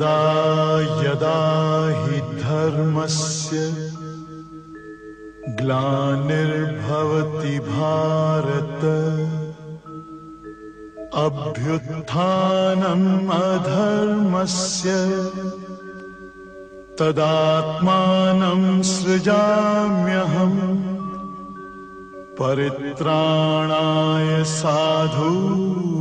यदा यदा हि धर्मस्य ग्लानिर्भवति भारत अभ्युत्थानम् अधर्मस्य तदात्मानं सृजाम्यहम् परित्राणाय साधूनाम्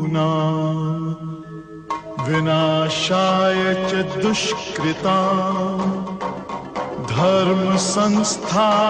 विनाशाय च दुष्कृता धर्म संस्थापनार्थाय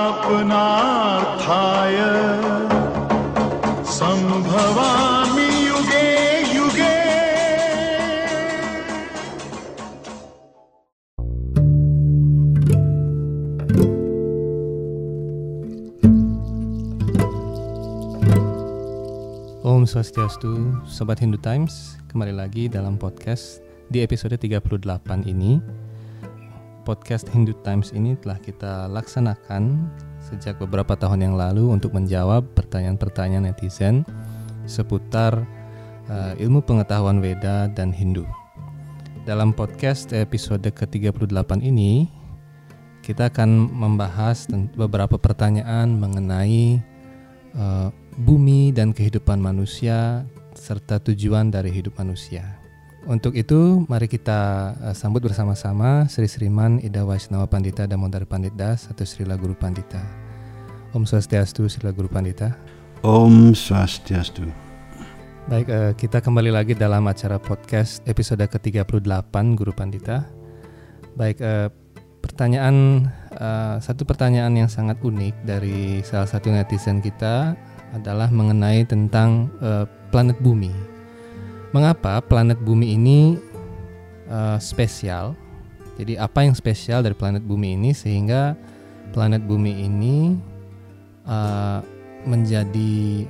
Om Swastiastu, Sobat Hindu Times, kembali lagi dalam podcast di episode 38 ini. Podcast Hindu Times ini telah kita laksanakan sejak beberapa tahun yang lalu untuk menjawab pertanyaan-pertanyaan netizen seputar uh, ilmu pengetahuan Weda dan Hindu. Dalam podcast episode ke-38 ini, kita akan membahas beberapa pertanyaan mengenai uh, bumi dan kehidupan manusia serta tujuan dari hidup manusia. Untuk itu, mari kita uh, sambut bersama-sama Sri Sriman Ida Vaisnawa Pandita Damodar Pandita atau Srila Guru Pandita. Om Swastiastu Srila Guru Pandita. Om Swastiastu. Baik, eh, kita kembali lagi dalam acara podcast episode ke-38 Guru Pandita. Baik, eh, pertanyaan eh, satu pertanyaan yang sangat unik dari salah satu netizen kita adalah mengenai tentang eh, planet bumi. Mengapa planet bumi ini eh, spesial? Jadi apa yang spesial dari planet bumi ini sehingga planet bumi ini eh, menjadi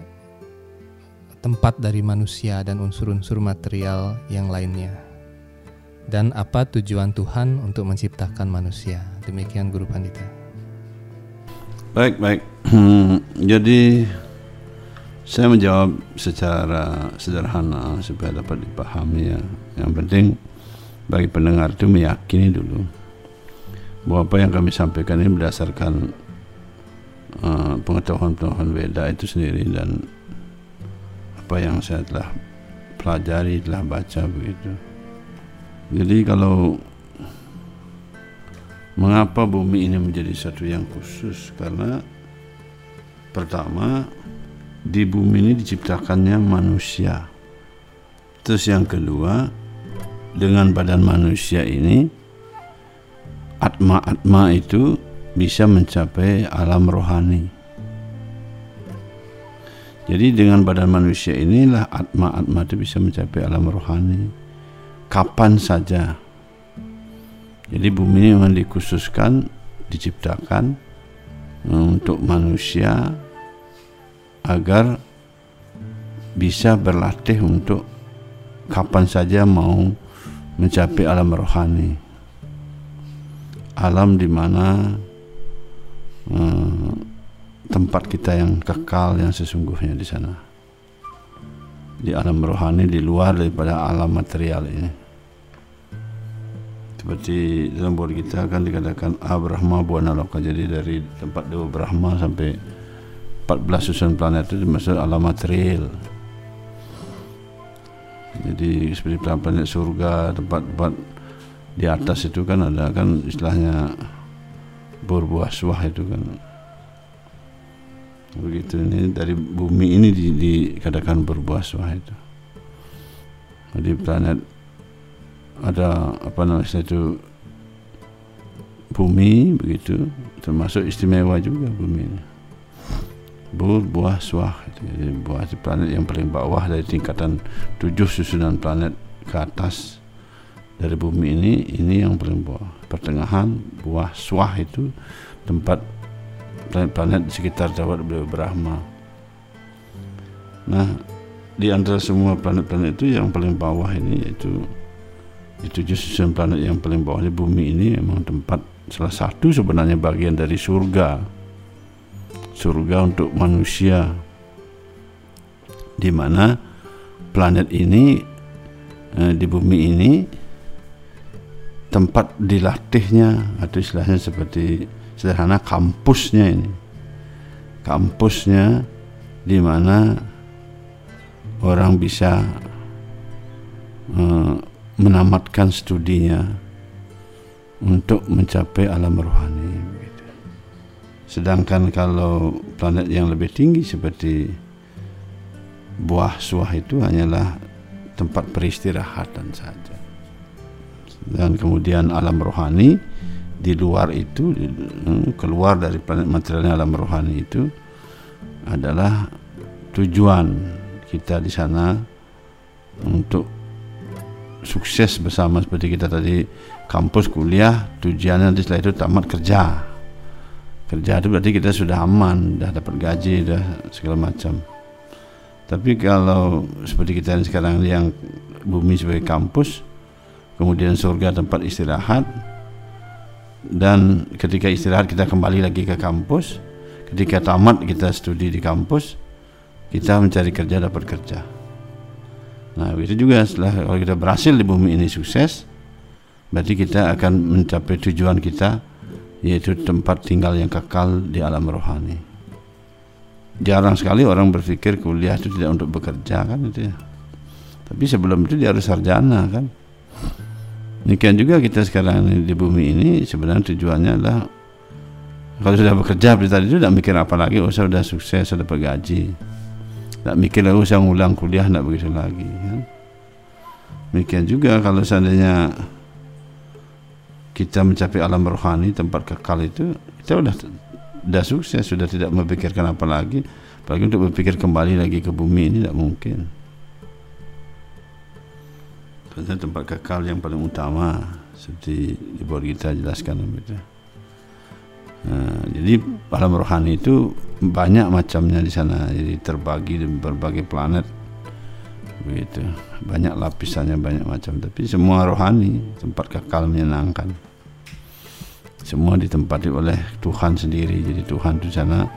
tempat dari manusia dan unsur-unsur material yang lainnya. Dan apa tujuan Tuhan untuk menciptakan manusia? Demikian Guru Pandita. Baik, baik. Jadi saya menjawab secara sederhana supaya dapat dipahami ya. Yang penting bagi pendengar itu meyakini dulu bahwa apa yang kami sampaikan ini berdasarkan uh, pengetahuan-pengetahuan Weda itu sendiri dan apa yang saya telah pelajari, telah baca begitu. Jadi kalau mengapa bumi ini menjadi satu yang khusus? Karena pertama di bumi ini diciptakannya manusia. Terus yang kedua dengan badan manusia ini atma-atma itu bisa mencapai alam rohani. Jadi dengan badan manusia inilah atma-atma itu bisa mencapai alam rohani kapan saja. Jadi bumi ini memang dikhususkan, diciptakan untuk manusia agar bisa berlatih untuk kapan saja mau mencapai alam rohani. Alam di mana eh, tempat kita yang kekal yang sesungguhnya di sana di alam rohani di luar daripada alam material ini. Seperti dalam buat kita kan dikatakan Abrahma Buana Loka. Jadi dari tempat Dewa Brahma sampai 14 susun planet itu masuk alam material. Jadi seperti planet surga, tempat-tempat di atas itu kan ada kan istilahnya berbuah suah itu kan. Begitu. Ini dari bumi ini di, dikatakan berbuah suah itu. Di planet ada apa namanya itu bumi begitu. Termasuk istimewa juga bumi ini berbuah suah jadi buah di planet yang paling bawah dari tingkatan tujuh susunan planet ke atas dari bumi ini ini yang paling bawah pertengahan buah suah itu tempat planet-planet di sekitar Jawat Brahma. Nah, di antara semua planet-planet itu yang paling bawah ini yaitu di tujuh susunan planet yang paling bawah di bumi ini memang tempat salah satu sebenarnya bagian dari surga. Surga untuk manusia. Di mana planet ini eh, di bumi ini tempat dilatihnya atau istilahnya seperti sederhana kampusnya ini kampusnya di mana orang bisa eh, menamatkan studinya untuk mencapai alam rohani. Sedangkan kalau planet yang lebih tinggi seperti buah suah itu hanyalah tempat peristirahatan saja. Dan kemudian alam rohani di luar itu eh, keluar dari planet materialnya alam rohani itu adalah tujuan kita di sana untuk sukses bersama seperti kita tadi kampus kuliah tujuannya nanti setelah itu tamat kerja kerja itu berarti kita sudah aman sudah dapat gaji sudah segala macam. Tapi kalau seperti kita ini sekarang yang bumi sebagai kampus kemudian surga tempat istirahat dan ketika istirahat kita kembali lagi ke kampus ketika tamat kita studi di kampus kita mencari kerja dapat kerja. Nah itu juga setelah kalau kita berhasil di bumi ini sukses berarti kita akan mencapai tujuan kita yaitu tempat tinggal yang kekal di alam rohani jarang sekali orang berpikir kuliah itu tidak untuk bekerja kan itu ya tapi sebelum itu dia harus sarjana kan Demikian juga kita sekarang di bumi ini sebenarnya tujuannya adalah kalau sudah bekerja seperti tadi itu tidak mikir apa lagi, oh saya sudah sukses, sudah dapat gaji. Tidak mikir lagi, oh saya ngulang kuliah, tidak begitu lagi. Ya. Demikian juga kalau seandainya kita mencapai alam rohani, tempat kekal itu, kita sudah sudah sukses, sudah tidak memikirkan apa lagi. Apalagi untuk berpikir kembali lagi ke bumi ini tidak mungkin. Karena tempat kekal yang paling utama seperti di bawah kita jelaskan begitu. Nah, jadi alam rohani itu banyak macamnya di sana, jadi terbagi di berbagai planet, begitu. Banyak lapisannya, banyak macam. Tapi semua rohani, tempat kekal menyenangkan. Semua ditempati oleh Tuhan sendiri. Jadi Tuhan di sana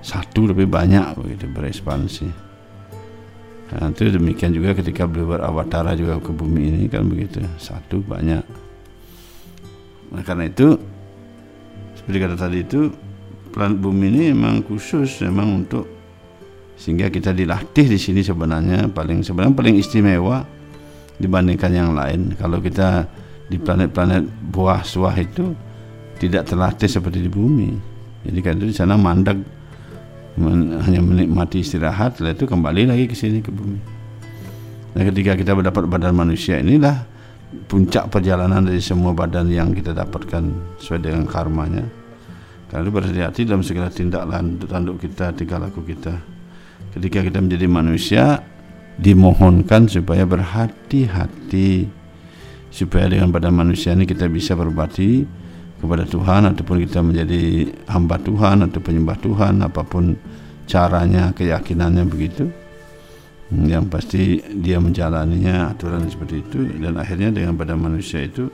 satu lebih banyak, begitu berekspansi. Nah, itu demikian juga ketika beliau berawatara juga ke bumi ini kan begitu, satu banyak. Nah, karena itu seperti kata tadi itu planet bumi ini memang khusus memang untuk sehingga kita dilatih di sini sebenarnya paling sebenarnya paling istimewa dibandingkan yang lain kalau kita di planet-planet buah suah itu tidak terlatih seperti di bumi jadi kan di sana mandak men, hanya menikmati istirahat setelah itu kembali lagi ke sini ke bumi nah ketika kita mendapat badan manusia inilah puncak perjalanan dari semua badan yang kita dapatkan sesuai dengan karmanya. Karena itu berhati-hati dalam segala tindak tanduk kita, tingkah laku kita. Ketika kita menjadi manusia, dimohonkan supaya berhati-hati supaya dengan badan manusia ini kita bisa berbakti kepada Tuhan ataupun kita menjadi hamba Tuhan atau penyembah Tuhan apa pun caranya keyakinannya begitu yang pasti dia menjalaninya aturan seperti itu dan akhirnya dengan pada manusia itu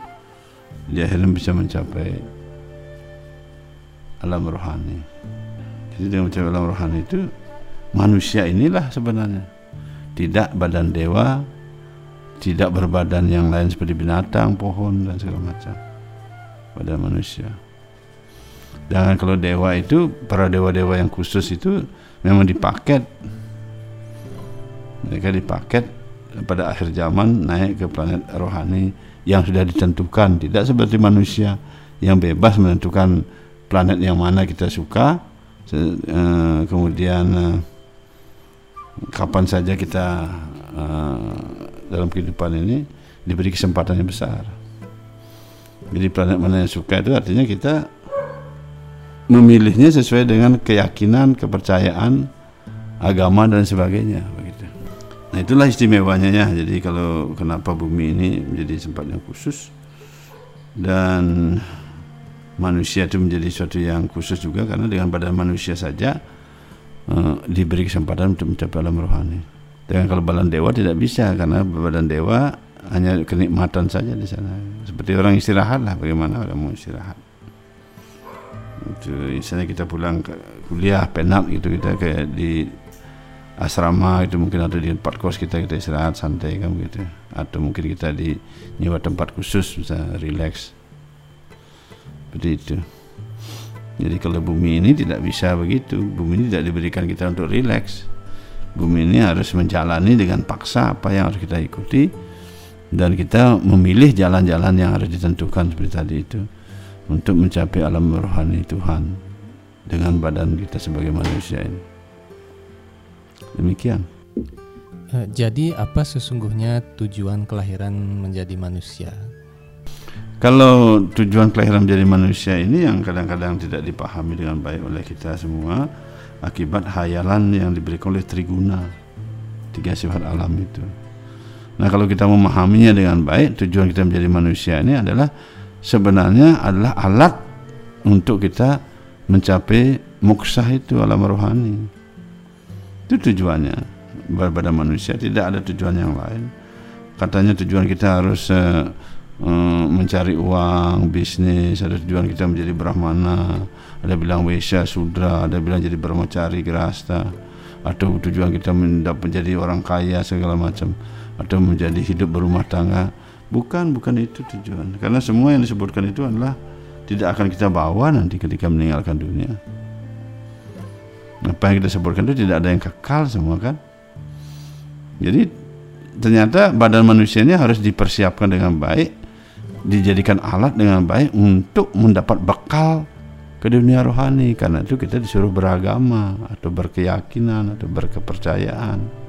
dia akhirnya bisa mencapai alam rohani. Jadi dengan mencapai alam rohani itu manusia inilah sebenarnya. Tidak badan dewa tidak berbadan yang lain seperti binatang, pohon dan segala macam pada manusia. Dan kalau dewa itu para dewa-dewa yang khusus itu memang dipaket. Mereka dipaket pada akhir zaman naik ke planet rohani yang sudah ditentukan. Tidak seperti manusia yang bebas menentukan planet yang mana kita suka. Eh, kemudian eh, kapan saja kita eh, dalam kehidupan ini diberi kesempatan yang besar jadi planet mana yang suka itu artinya kita memilihnya sesuai dengan keyakinan kepercayaan agama dan sebagainya Nah itulah istimewanya ya. Jadi kalau kenapa bumi ini menjadi tempat yang khusus dan manusia itu menjadi suatu yang khusus juga karena dengan badan manusia saja uh, diberi kesempatan untuk mencapai alam rohani. Dengan kalau badan dewa tidak bisa karena badan dewa hanya kenikmatan saja di sana. Seperti orang istirahat lah, bagaimana orang mau istirahat. Itu misalnya kita pulang ke kuliah penat gitu kita kayak di asrama itu mungkin ada di tempat kos kita kita istirahat santai kan begitu atau mungkin kita di nyewa tempat khusus bisa relax seperti itu jadi kalau bumi ini tidak bisa begitu bumi ini tidak diberikan kita untuk relax bumi ini harus menjalani dengan paksa apa yang harus kita ikuti dan kita memilih jalan-jalan yang harus ditentukan seperti tadi itu untuk mencapai alam rohani Tuhan dengan badan kita sebagai manusia ini demikian Eh, Jadi apa sesungguhnya tujuan kelahiran menjadi manusia? Kalau tujuan kelahiran menjadi manusia ini yang kadang-kadang tidak dipahami dengan baik oleh kita semua akibat hayalan yang diberikan oleh Triguna tiga sifat alam itu. Nah kalau kita memahaminya dengan baik tujuan kita menjadi manusia ini adalah sebenarnya adalah alat untuk kita mencapai moksah itu alam rohani. Itu tujuannya pada manusia tidak ada tujuan yang lain. Katanya tujuan kita harus uh, mencari uang, bisnis, ada tujuan kita menjadi brahmana, ada bilang wesya, sudra, ada bilang jadi brahmacari, grasta, atau tujuan kita mendapat menjadi orang kaya segala macam, atau menjadi hidup berumah tangga. Bukan, bukan itu tujuan. Karena semua yang disebutkan itu adalah tidak akan kita bawa nanti ketika meninggalkan dunia. Apa yang kita sebutkan itu tidak ada yang kekal semua kan? Jadi ternyata badan manusia ini harus dipersiapkan dengan baik, dijadikan alat dengan baik untuk mendapat bekal ke dunia rohani. Karena itu kita disuruh beragama atau berkeyakinan atau berkepercayaan.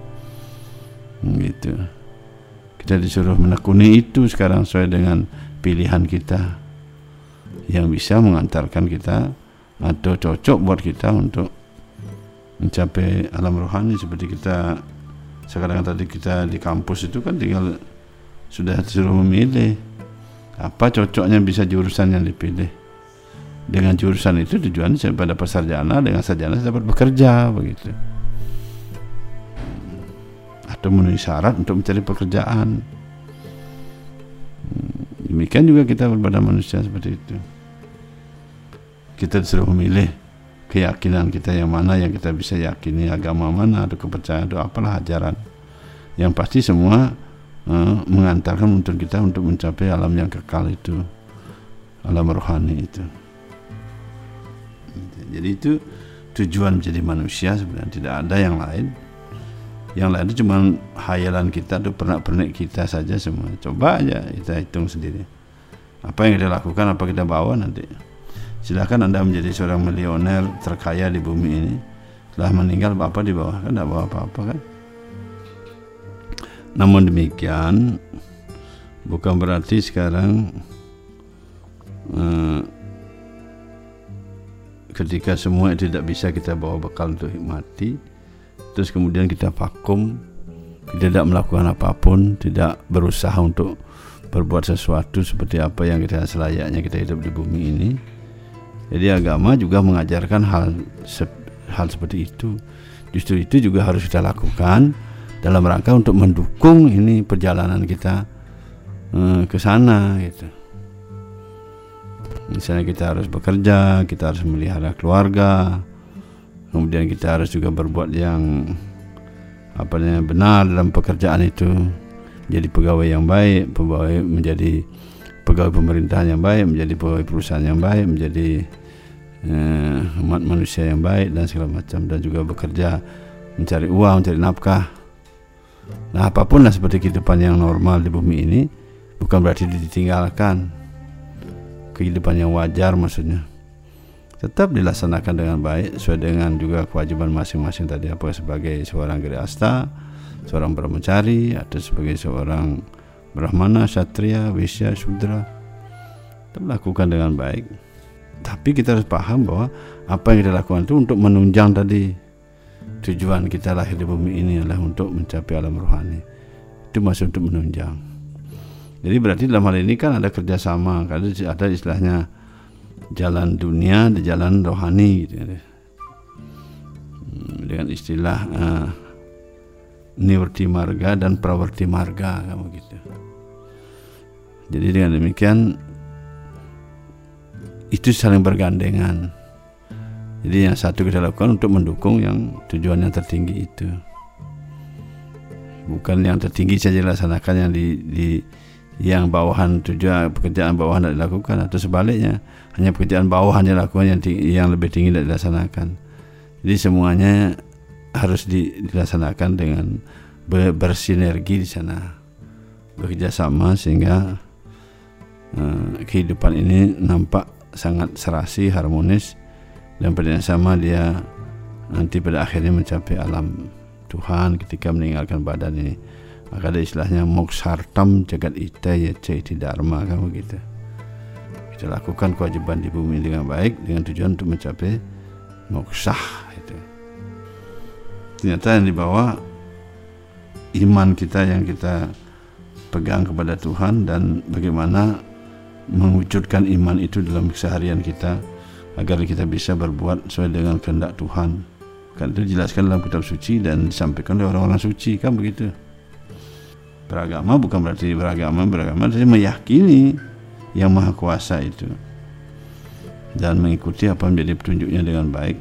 Gitu. Kita disuruh menekuni itu sekarang sesuai dengan pilihan kita. Yang bisa mengantarkan kita atau cocok buat kita untuk mencapai alam rohani seperti kita sekarang tadi kita di kampus itu kan tinggal sudah disuruh memilih apa cocoknya bisa jurusan yang dipilih. Dengan jurusan itu tujuannya saya dapat sarjana dengan sarjana saya dapat bekerja begitu atau memenuhi syarat untuk mencari pekerjaan. Demikian juga kita kepada manusia seperti itu. Kita disuruh memilih keyakinan kita yang mana yang kita bisa yakini agama mana atau kepercayaan atau apalah ajaran. Yang pasti semua uh, mengantarkan untuk kita untuk mencapai alam yang kekal itu alam rohani itu. Jadi itu tujuan menjadi manusia sebenarnya. Tidak ada yang lain yang lain itu cuma hayalan kita atau pernak-pernik kita saja semua. Coba aja kita hitung sendiri. Apa yang kita lakukan apa kita bawa nanti. Silahkan anda menjadi seorang milioner terkaya di bumi ini. Setelah meninggal bapak di bawah kan? Tidak bawa apa-apa kan? Namun demikian bukan berarti sekarang eh, ketika semua tidak bisa kita bawa bekal untuk hikmati terus kemudian kita vakum tidak melakukan apa pun tidak berusaha untuk berbuat sesuatu seperti apa yang kita selayaknya kita hidup di bumi ini jadi agama juga mengajarkan hal hal seperti itu. Justru itu juga harus kita lakukan dalam rangka untuk mendukung ini perjalanan kita eh, ke sana gitu. Misalnya kita harus bekerja, kita harus melihara keluarga, kemudian kita harus juga berbuat yang apa namanya benar dalam pekerjaan itu, jadi pegawai yang baik, pegawai menjadi pegawai pemerintahan yang baik, menjadi pegawai perusahaan yang baik, menjadi eh, umat manusia yang baik dan segala macam dan juga bekerja mencari uang, mencari nafkah. Nah, apa pun lah seperti kehidupan yang normal di bumi ini bukan berarti ditinggalkan. Kehidupan yang wajar maksudnya. Tetap dilaksanakan dengan baik sesuai dengan juga kewajiban masing-masing tadi. Apa sebagai seorang asta, seorang brahmacari atau sebagai seorang brahmana, satria, wisya, sudra. Lakukan dengan baik. Tapi kita harus paham bahwa apa yang kita lakukan itu untuk menunjang tadi tujuan kita lahir di bumi ini adalah untuk mencapai alam rohani. Itu masih untuk menunjang. Jadi berarti dalam hal ini kan ada kerjasama kan? Ada istilahnya jalan dunia di jalan rohani gitu ya. dengan istilah uh, niwarti marga dan prawarti marga kamu gitu jadi dengan demikian itu saling bergandengan. Jadi yang satu kita lakukan untuk mendukung yang tujuan yang tertinggi itu. bukan yang tertinggi saja dilaksanakan yang di, di yang bawahan tujuan pekerjaan bawahan tidak dilakukan atau sebaliknya hanya pekerjaan bawahan dilakukan yang yang lebih tinggi tidak dilaksanakan. Jadi semuanya harus di, dilaksanakan dengan ber, bersinergi di sana. Bekerja sama sehingga uh, kehidupan ini nampak sangat serasi harmonis dan pada yang sama dia nanti pada akhirnya mencapai alam Tuhan ketika meninggalkan badan ini. Maka ada istilahnya moksartam jagat ita ya dharma kan begitu kita lakukan kewajiban di bumi dengan baik dengan tujuan untuk mencapai moksah itu. Ternyata yang dibawa iman kita yang kita pegang kepada Tuhan dan bagaimana mewujudkan iman itu dalam keseharian kita agar kita bisa berbuat sesuai dengan kehendak Tuhan. Kan itu dijelaskan dalam kitab suci dan disampaikan oleh orang-orang suci kan begitu? Beragama bukan berarti beragama beragama tapi meyakini yang maha kuasa itu. Dan mengikuti apa menjadi petunjuknya dengan baik.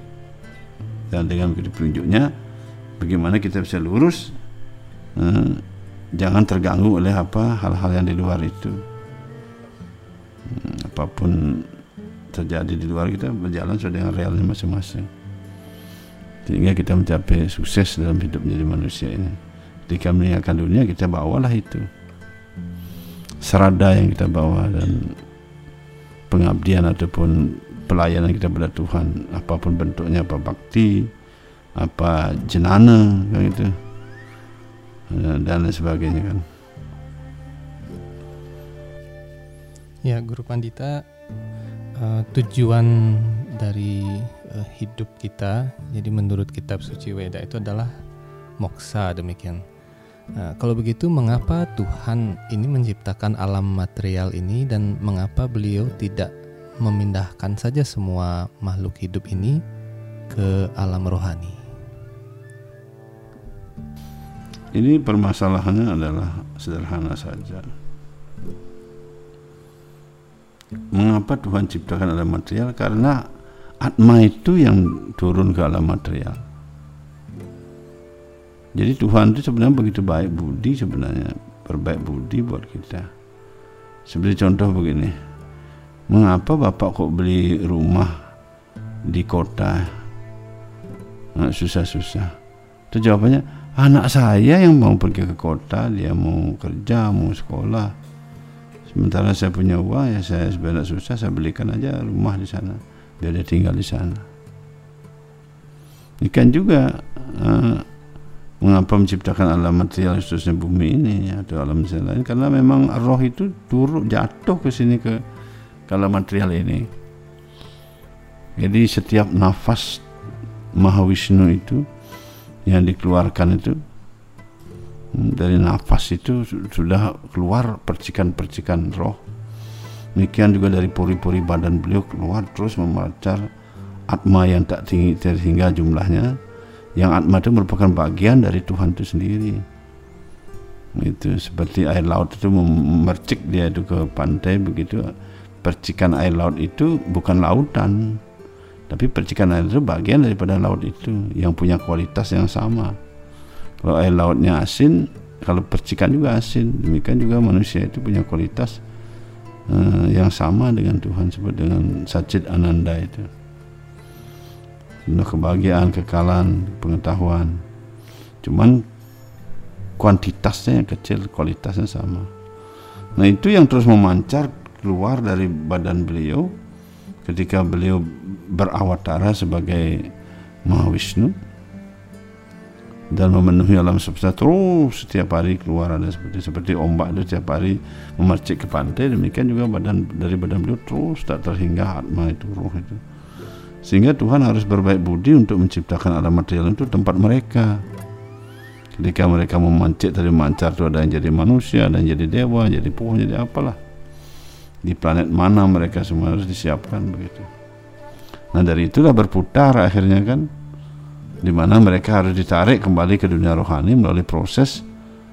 Dan dengan mengikuti petunjuknya bagaimana kita bisa lurus eh, jangan terganggu oleh apa hal-hal yang di luar itu. Hmm, apa pun terjadi di luar kita berjalan sesuai dengan realnya masing-masing. Sehingga kita mencapai sukses dalam hidup menjadi manusia ini. Ketika meninggalkan dunia kita bawalah itu serada yang kita bawa dan pengabdian ataupun pelayanan kita pada Tuhan apa pun bentuknya apa bakti apa jenana kan gitu dan lain sebagainya kan Ya, Guru Pandita, uh, tujuan dari uh, hidup kita, jadi menurut kitab suci Weda itu adalah moksa demikian. Nah, kalau begitu, mengapa Tuhan ini menciptakan alam material ini dan mengapa beliau tidak memindahkan saja semua makhluk hidup ini ke alam rohani? Ini permasalahannya adalah sederhana saja. Mengapa Tuhan ciptakan alam material? Karena atma itu yang turun ke alam material. Jadi Tuhan itu sebenarnya begitu baik budi sebenarnya berbaik budi buat kita. Seperti contoh begini, mengapa bapak kok beli rumah di kota susah-susah? Itu jawabannya anak saya yang mau pergi ke kota, dia mau kerja, mau sekolah. Sementara saya punya uang ya saya sebenarnya susah saya belikan aja rumah di sana biar dia tinggal di sana. Ikan juga uh, mengapa menciptakan alam material khususnya bumi ini? Atau alam material lain. Karena memang roh itu turun jatuh ke sini ke, alam material ini. Jadi setiap nafas Mahawisnu itu yang dikeluarkan itu dari nafas itu sudah keluar percikan-percikan roh. Demikian juga dari pori-pori badan beliau keluar terus memancar atma yang tak tinggi terhingga jumlahnya yang atma itu merupakan bagian dari Tuhan itu sendiri itu seperti air laut itu memercik dia itu ke pantai begitu percikan air laut itu bukan lautan tapi percikan air itu bagian daripada laut itu yang punya kualitas yang sama kalau air lautnya asin, kalau percikan juga asin. Demikian juga manusia itu punya kualitas uh, yang sama dengan Tuhan sebut dengan Sacit Ananda itu. Penuh kebahagiaan, kekalan, pengetahuan. Cuman kuantitasnya yang kecil, kualitasnya sama. Nah itu yang terus memancar keluar dari badan beliau ketika beliau berawatara sebagai Mahawisnu dan memenuhi alam semesta terus setiap hari keluar ada seperti seperti ombak itu setiap hari memercik ke pantai demikian juga badan dari badan beliau terus tak terhingga atma itu roh itu sehingga Tuhan harus berbaik budi untuk menciptakan alam material itu tempat mereka. Ketika mereka memancik dari mancar itu ada yang jadi manusia ada yang jadi dewa jadi pohon jadi apalah. Di planet mana mereka semua harus disiapkan begitu. Nah dari itulah berputar akhirnya kan di mana mereka harus ditarik kembali ke dunia rohani melalui proses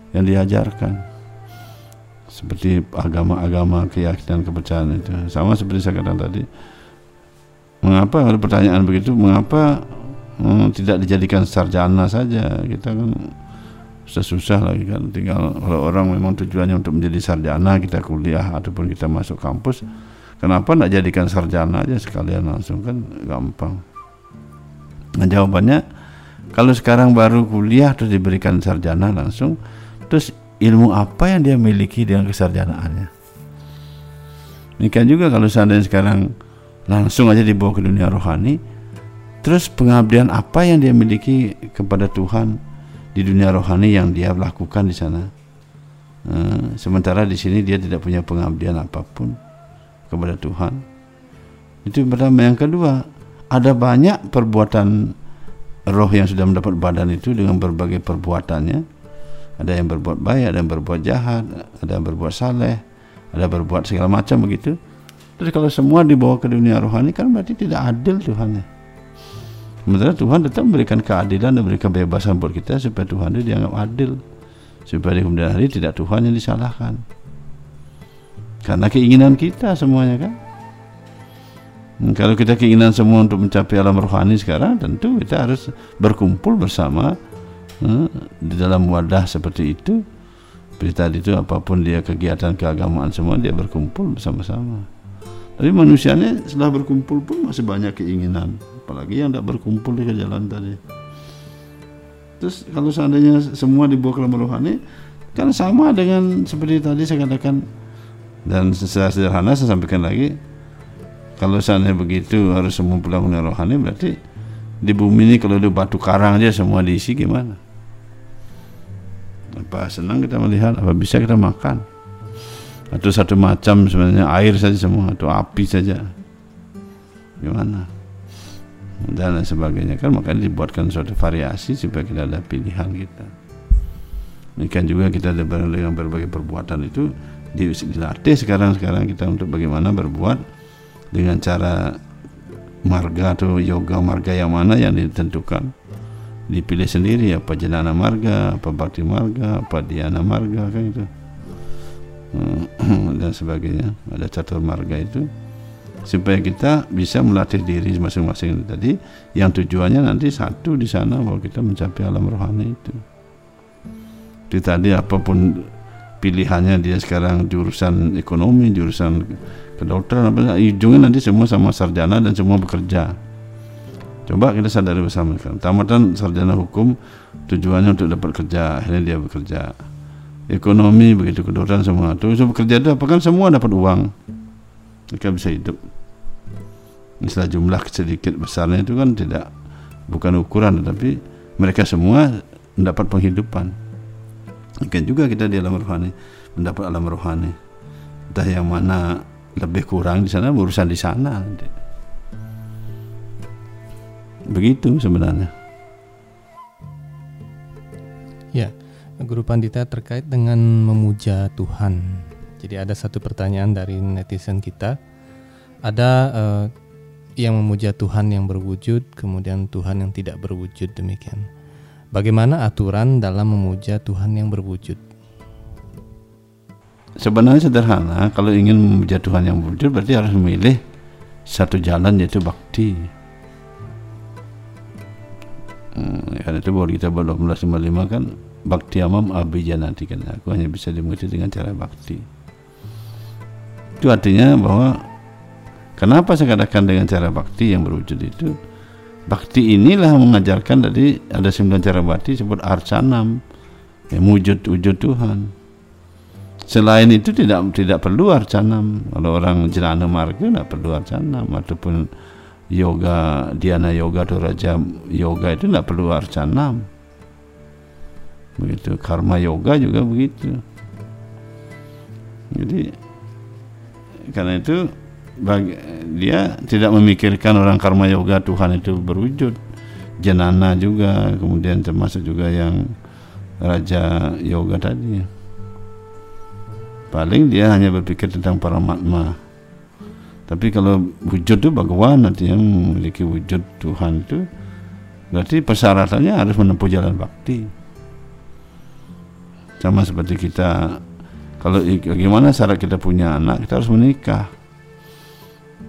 yang diajarkan. Seperti agama-agama keyakinan kepercayaan itu. Sama seperti saya katakan tadi mengapa ada pertanyaan begitu? Mengapa hmm, tidak dijadikan sarjana saja? Kita kan susah-susah lagi kan. Tinggal kalau orang memang tujuannya untuk menjadi sarjana kita kuliah ataupun kita masuk kampus kenapa tidak jadikan sarjana aja sekalian langsung? Kan gampang. Nah jawabannya kalau sekarang baru kuliah terus diberikan sarjana langsung terus ilmu apa yang dia miliki dengan kesarjanaannya? Demikian juga kalau seandainya sekarang langsung aja dibawa ke dunia rohani terus pengabdian apa yang dia miliki kepada Tuhan di dunia rohani yang dia lakukan di sana. Uh, sementara di sini dia tidak punya pengabdian apa pun kepada Tuhan. Itu pertama. Yang kedua, ada banyak perbuatan roh yang sudah mendapat badan itu dengan berbagai perbuatannya. Ada yang berbuat baik, ada yang berbuat jahat, ada yang berbuat saleh, ada yang berbuat segala macam begitu. Terus kalau semua dibawa ke dunia rohani kan berarti tidak adil Tuhan ya. Sementara Tuhan tetap memberikan keadilan dan memberikan kebebasan buat kita supaya Tuhan itu dianggap adil. Supaya di kemudian hari tidak Tuhan yang disalahkan. Karena keinginan kita semuanya kan. Hmm, kalau kita keinginan semua untuk mencapai alam rohani sekarang tentu kita harus berkumpul bersama hmm, di dalam wadah seperti itu. Tadi itu apa pun dia kegiatan keagamaan semua dia berkumpul bersama-sama. Tapi manusianya setelah berkumpul pun masih banyak keinginan. Apalagi yang tidak berkumpul di jalan tadi. Terus kalau seandainya semua dibawa ke dalam rohani kan sama dengan seperti tadi saya katakan. Dan secara sederhana saya sampaikan lagi kalau seandainya begitu harus semua pulang ke rohani berarti di bumi ini kalau ada batu karang aja semua diisi gimana? Apa senang kita melihat apa bisa kita makan atau satu macam sebenarnya air saja semua atau api saja. Gimana? Dan lain sebagainya. Kan makanya dibuatkan suatu variasi supaya kita ada pilihan kita. Demikian juga kita ada dengan berbagai perbuatan itu dilatih sekarang sekarang kita untuk bagaimana berbuat dengan cara marga atau yoga marga yang mana yang ditentukan. Dipilih sendiri apa jenana marga apa bakti marga apa diana marga kan itu dan sebagainya ada catur marga itu supaya kita bisa melatih diri masing-masing tadi yang tujuannya nanti satu di sana bahwa kita mencapai alam rohani itu. Di tadi apa pun pilihannya dia sekarang jurusan ekonomi, jurusan kedokteran apa ujungnya nanti semua sama sarjana dan semua bekerja. Coba kita sadari bersama kan. Tamatan sarjana hukum tujuannya untuk dapat kerja, akhirnya dia bekerja. Ekonomi begitu kedokteran semua. Terus bekerja itu apa? Kan semua dapat uang. Mereka bisa hidup. Misalnya jumlah sedikit besarnya itu kan tidak bukan ukuran tetapi mereka semua mendapat penghidupan. Mungkin juga kita di alam rohani mendapat alam rohani. Entah yang mana lebih kurang di sana urusan di sana begitu sebenarnya. Ya Guru Pandita terkait dengan memuja Tuhan jadi ada satu pertanyaan dari netizen kita ada uh, yang memuja Tuhan yang berwujud, kemudian Tuhan yang tidak berwujud demikian. Bagaimana aturan dalam memuja Tuhan yang berwujud? Sebenarnya sederhana, kalau ingin memuja Tuhan yang berwujud berarti harus memilih satu jalan yaitu bakti. Hmm, karena itu bahwa kita 1255 kan bakti amam abijanati kan aku hanya bisa dimengerti dengan cara bakti itu artinya bahwa Kenapa saya katakan dengan cara bakti yang berwujud itu? Bakti inilah mengajarkan tadi ada sembilan cara bakti sebut arcanam yang wujud wujud Tuhan. Selain itu tidak tidak perlu arcanam. Kalau orang jenana marga tidak perlu arcanam ataupun yoga diana yoga atau raja yoga itu tidak perlu arcanam. Begitu. Karma yoga juga begitu. Jadi karena itu bagi, dia tidak memikirkan orang karma yoga Tuhan itu berwujud. Jenana juga kemudian termasuk juga yang raja yoga tadi. Paling dia hanya berpikir tentang paramatma. Tapi kalau wujud itu Bhagawan nanti memiliki wujud Tuhan itu berarti persyaratannya harus menempuh jalan bakti sama seperti kita kalau bagaimana syarat kita punya anak kita harus menikah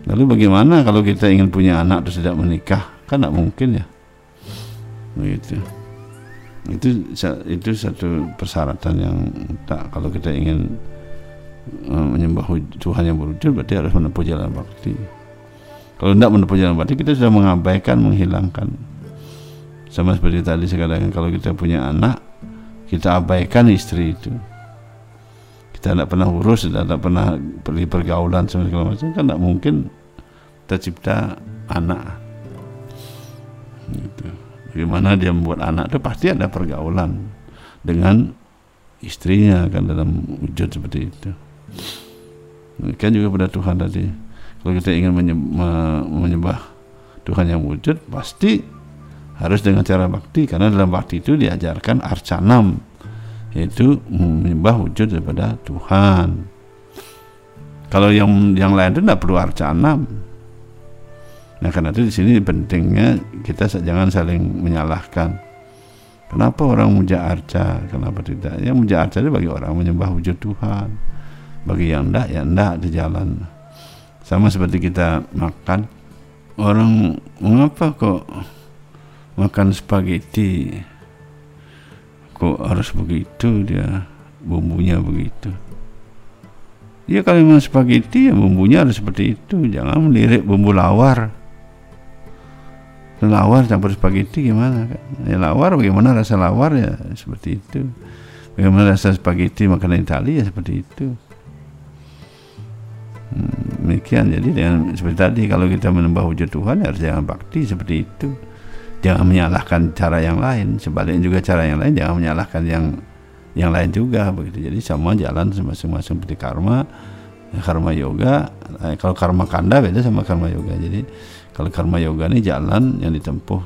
Lalu bagaimana kalau kita ingin punya anak terus tidak menikah? Kan tidak mungkin ya. Begitu. itu itu satu persyaratan yang tak kalau kita ingin eh, menyembah Tuhan yang berwujud berarti harus menempuh jalan bakti kalau tidak menempuh jalan bakti kita sudah mengabaikan menghilangkan sama seperti tadi saya katakan kalau kita punya anak kita abaikan istri itu. Kita tidak pernah urus tidak pernah pergi pergaulan segala macam. Kan tidak mungkin tercipta anak. Gitu. bagaimana dia membuat anak itu pasti ada pergaulan dengan istrinya kan dalam wujud seperti itu. Kan juga pada Tuhan tadi. Kalau kita ingin menye- me- menyembah Tuhan yang wujud pasti harus dengan cara bakti karena dalam bakti itu diajarkan arcanam yaitu menyembah wujud daripada Tuhan kalau yang yang lain itu tidak perlu arcanam Nah karena itu di sini pentingnya kita jangan saling menyalahkan. Kenapa orang muja arca? Kenapa tidak? Yang muja arca itu bagi orang menyembah wujud Tuhan. Bagi yang enggak, ya enggak di jalan. Sama seperti kita makan. Orang mengapa kok makan spaghetti? Kok harus begitu dia? Bumbunya begitu? Ya kalau memang spaghetti ya bumbunya harus seperti itu. Jangan melirik bumbu lawar. Lawar campur spaghetti gimana kan? Ya lawar bagaimana rasa lawar? Ya seperti itu. Bagaimana rasa spaghetti makanan Italia? Ya seperti itu. Hmm, demikian. Jadi dengan seperti tadi kalau kita menyembah wujud Tuhan ya harus jangan bakti seperti itu jangan menyalahkan cara yang lain. Sebaliknya juga cara yang lain jangan menyalahkan yang yang lain juga begitu. Jadi sama jalan masing-masing seperti karma karma yoga. Eh, kalau karma kanda beda sama karma yoga. Jadi kalau karma yoga ini jalan yang ditempuh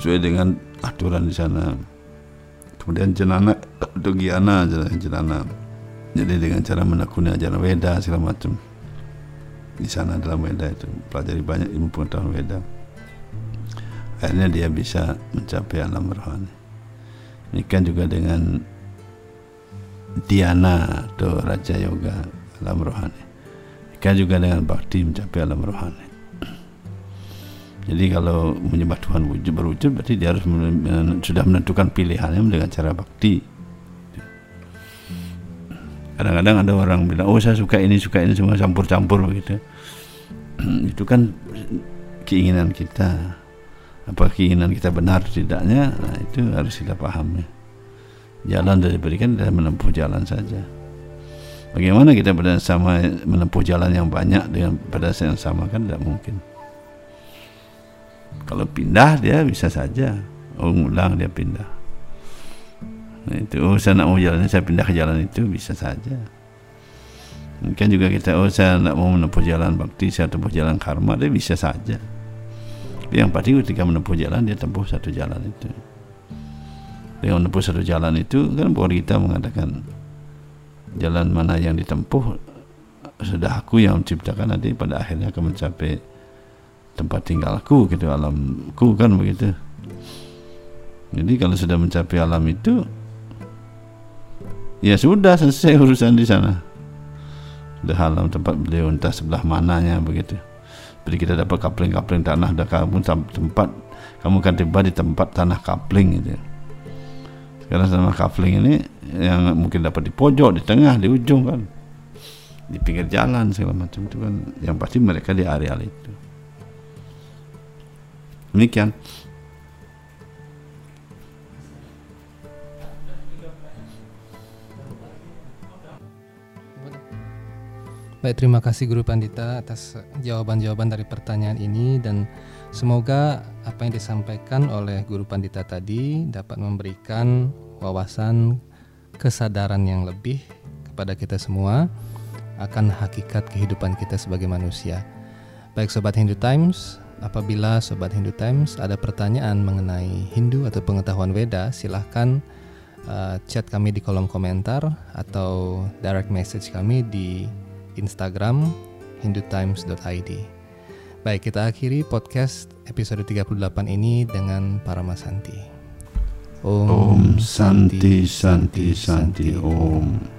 sesuai dengan aturan di sana. Kemudian jenana atau giana jalan jenana jadi dengan cara menekuni ajaran Weda segala macam. Di sana dalam Weda itu. Pelajari banyak ilmu pengetahuan Weda akhirnya dia bisa mencapai alam rohani demikian juga dengan Diana atau Raja Yoga alam rohani demikian juga dengan Bakti mencapai alam rohani jadi kalau menyembah Tuhan wujud berwujud berarti dia harus men- sudah menentukan pilihannya dengan cara bakti. Kadang-kadang ada orang bilang, oh saya suka ini suka ini semua campur-campur begitu. Itu kan keinginan kita. Apa keinginan kita benar tidaknya? Nah itu harus kita pahami. Jalan dari diberikan kita menempuh jalan saja. Bagaimana kita pada sama menempuh jalan yang banyak dengan pada yang sama kan tidak mungkin. Kalau pindah dia bisa saja. Oh ngulang dia pindah. Nah, itu oh saya nak mau jalan saya pindah ke jalan itu bisa saja. Mungkin juga kita oh saya nak mau menempuh jalan bakti saya tempuh jalan karma dia bisa saja. Tapi yang pasti ketika menempuh jalan dia tempuh satu jalan itu. Dengan menempuh satu jalan itu kan bahwa kita mengatakan jalan mana yang ditempuh sudah aku yang menciptakan nanti pada akhirnya akan mencapai tempat tinggalku gitu alamku kan begitu. Jadi kalau sudah mencapai alam itu ya sudah selesai urusan di sana. Sudah alam tempat beliau entah sebelah mananya begitu jadi kita dapat kapling-kapling tanah dah kamu tempat kamu akan tiba di tempat tanah kapling gitu sekarang tanah kapling ini yang mungkin dapat di pojok di tengah di ujung kan. Di pinggir jalan segala macam itu kan. Yang pasti mereka di areal itu. Demikian Baik, terima kasih Guru Pandita atas jawaban-jawaban dari pertanyaan ini dan semoga apa yang disampaikan oleh Guru Pandita tadi dapat memberikan wawasan kesadaran yang lebih kepada kita semua akan hakikat kehidupan kita sebagai manusia. Baik Sobat Hindu Times, apabila Sobat Hindu Times ada pertanyaan mengenai Hindu atau pengetahuan Weda, silahkan uh, chat kami di kolom komentar atau direct message kami di Instagram hindutimes.id. Baik, kita akhiri podcast episode 38 ini dengan Paramasanti. Om Santi Santi Santi Om